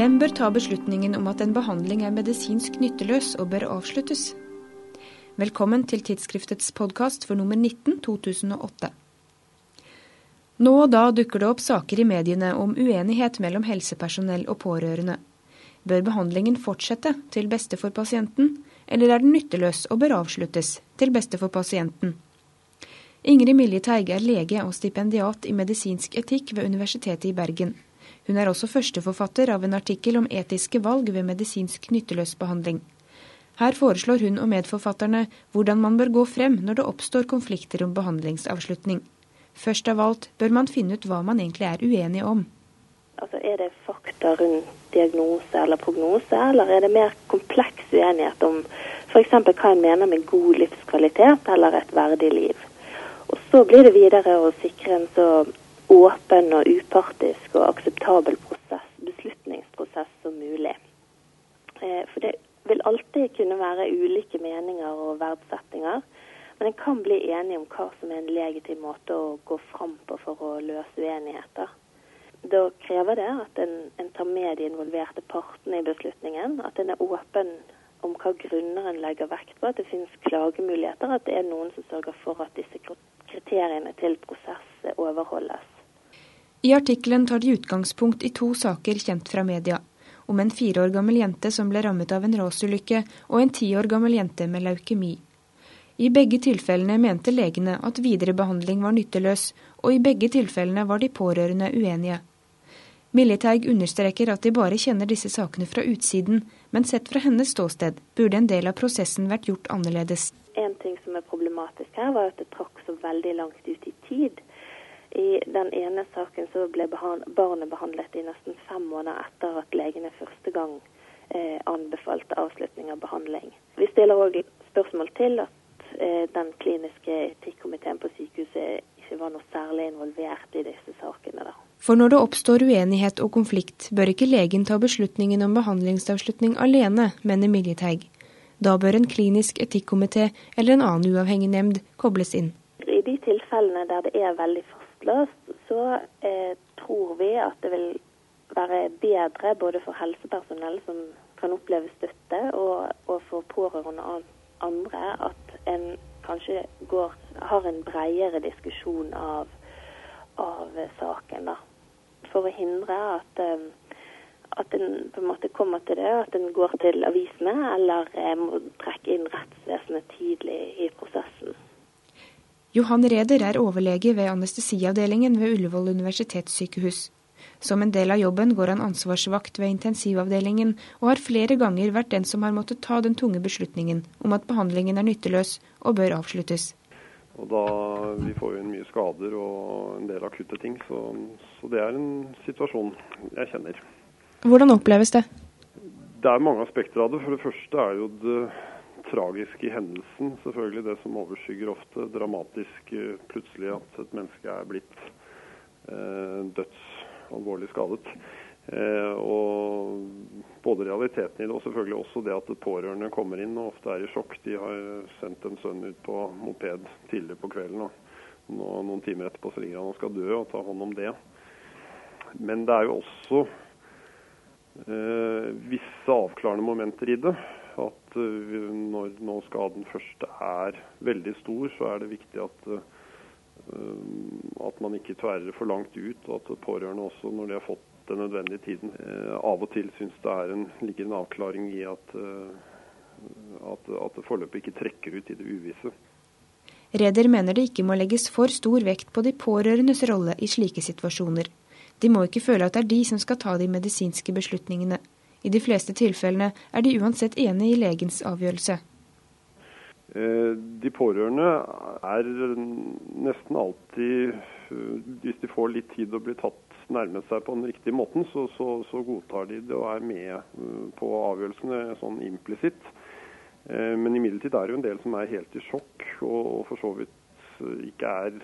Hvem bør ta beslutningen om at en behandling er medisinsk nytteløs og bør avsluttes? Velkommen til tidsskriftets podkast for nummer 19 2008. Nå og da dukker det opp saker i mediene om uenighet mellom helsepersonell og pårørende. Bør behandlingen fortsette til beste for pasienten, eller er den nytteløs og bør avsluttes til beste for pasienten? Ingrid Milje Teige er lege og stipendiat i medisinsk etikk ved Universitetet i Bergen. Hun er også førsteforfatter av en artikkel om etiske valg ved medisinsk nytteløs behandling. Her foreslår hun og medforfatterne hvordan man bør gå frem når det oppstår konflikter om behandlingsavslutning. Først av alt bør man finne ut hva man egentlig er uenig om. Altså, er det fakta rundt diagnose eller prognose, eller er det mer kompleks uenighet om f.eks. hva en mener med god livskvalitet eller et verdig liv? Og så blir det videre å sikre en så åpen og upartisk og akseptabel prosess, beslutningsprosess som mulig. Eh, for det vil alltid kunne være ulike meninger og verdsettinger. Men en kan bli enig om hva som er en legitim måte å gå fram på for å løse uenigheter. Da krever det at en, en tar med de involverte partene i beslutningen. At en er åpen om hva grunner en legger vekt på, at det finnes klagemuligheter. At det er noen som sørger for at disse kriteriene til prosess overholdes. I artikkelen tar de utgangspunkt i to saker kjent fra media. Om en fire år gammel jente som ble rammet av en rasulykke, og en ti år gammel jente med leukemi. I begge tilfellene mente legene at videre behandling var nytteløs, og i begge tilfellene var de pårørende uenige. Militeig understreker at de bare kjenner disse sakene fra utsiden, men sett fra hennes ståsted burde en del av prosessen vært gjort annerledes. En ting som er problematisk her, var at det trakk så veldig langt ut i tid. I den ene saken så ble barnet behandlet i nesten fem måneder etter at legene første gang eh, anbefalte avslutning av behandling. Vi stiller òg spørsmål til at eh, den kliniske etikkomiteen på sykehuset ikke var noe særlig involvert i disse sakene. da. For når det oppstår uenighet og konflikt, bør ikke legen ta beslutningen om behandlingsavslutning alene, mener Miljeteig. Da bør en klinisk etikkomité eller en annen uavhengig nemnd kobles inn. I de tilfellene der det er veldig fastlåst, så eh, tror vi at det vil være bedre både for helsepersonell som kan oppleve støtte, og, og for pårørende og andre at en kanskje går, har en bredere diskusjon av, av saken. da for å hindre at, um, at en på en måte kommer til det, at en går til avisene eller eh, må trekke inn rettsvesenet tidlig i prosessen. Johan Reder er overlege ved anestesiavdelingen ved Ullevål universitetssykehus. Som en del av jobben går han ansvarsvakt ved intensivavdelingen, og har flere ganger vært den som har måttet ta den tunge beslutningen om at behandlingen er nytteløs og bør avsluttes. Og da, Vi får jo inn mye skader og en del akutte ting, så, så, det er en situasjon jeg kjenner. Hvordan oppleves det? Det er mange aspekter av det. For det første er jo det tragiske hendelsen selvfølgelig det som overskygger ofte. Dramatisk eh, plutselig at et menneske er blitt eh, dødsalvorlig skadet. Eh, og både realiteten i det og selvfølgelig også det at pårørende kommer inn og ofte er i sjokk. De har sendt en sønn ut på moped tidligere på kvelden. og nå, Noen timer etterpå så ligger han og skal dø, og ta hånd om det. Men det er jo også eh, visse avklarende momenter i det. At uh, når, nå skaden først er veldig stor, så er det viktig at, uh, at man ikke tverrer for langt ut. Og at pårørende også, når de har fått den nødvendige tiden. Eh, av og til syns det en, ligger en avklaring i at, eh, at, at forløpet ikke trekker ut i det uvisse. Reder mener det ikke må legges for stor vekt på de pårørendes rolle i slike situasjoner. De må ikke føle at det er de som skal ta de medisinske beslutningene. I de fleste tilfellene er de uansett enig i legens avgjørelse. Eh, de pårørende er nesten alltid, hvis de får litt tid å bli tatt nærmet seg på den riktige måten, så, så, så, godtar de det og er med uh, på avgjørelsene sånn implisitt. Men imidlertid er det jo en del som er helt i sjokk, og, og for så vidt ikke er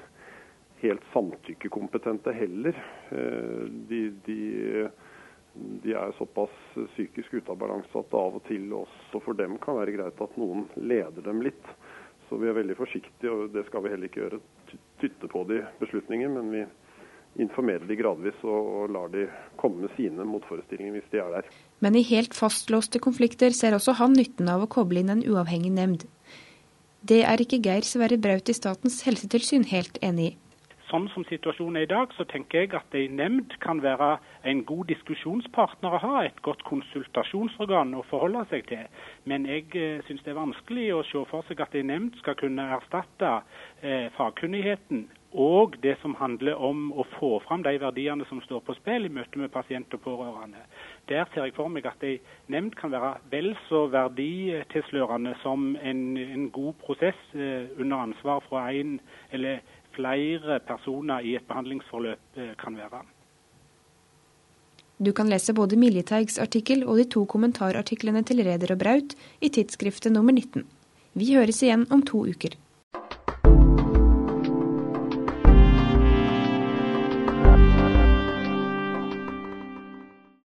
helt samtykkekompetente heller. De, de, de, er såpass psykisk ute av balanse at det av og til også for dem kan være greit at noen leder dem litt. Så vi er veldig forsiktige, og det skal vi heller ikke gjøre. Tytte på de beslutninger, men vi informerer de gradvis og, og lar de komme med sine motforestillinger hvis de er der. Men i helt fastlåste konflikter ser også han nytten av å koble inn en uavhengig nemnd. Det er ikke Geir Sverre Braut i Statens helsetilsyn helt enig i. Sånn som situasjonen er i dag, så tenker jeg at ei nemnd kan være en god diskusjonspartner å ha, et godt konsultasjonsorgan å forholde seg til. Men jeg eh, syns det er vanskelig å se for seg at ei nemnd skal kunne erstatte eh, fagkunnigheten og det som handler om å få fram de verdiene som står på spill i møte med pasient og pårørende. Der ser jeg for meg at ei nemnd kan være vel så verditilslørende som en, en god prosess eh, under ansvar fra en eller flere personer i et behandlingsforløp eh, kan være. Du kan lese både Miljeteigs artikkel og de to kommentarartiklene til Reder og Braut i tidsskriftet nummer 19. Vi høres igjen om to uker.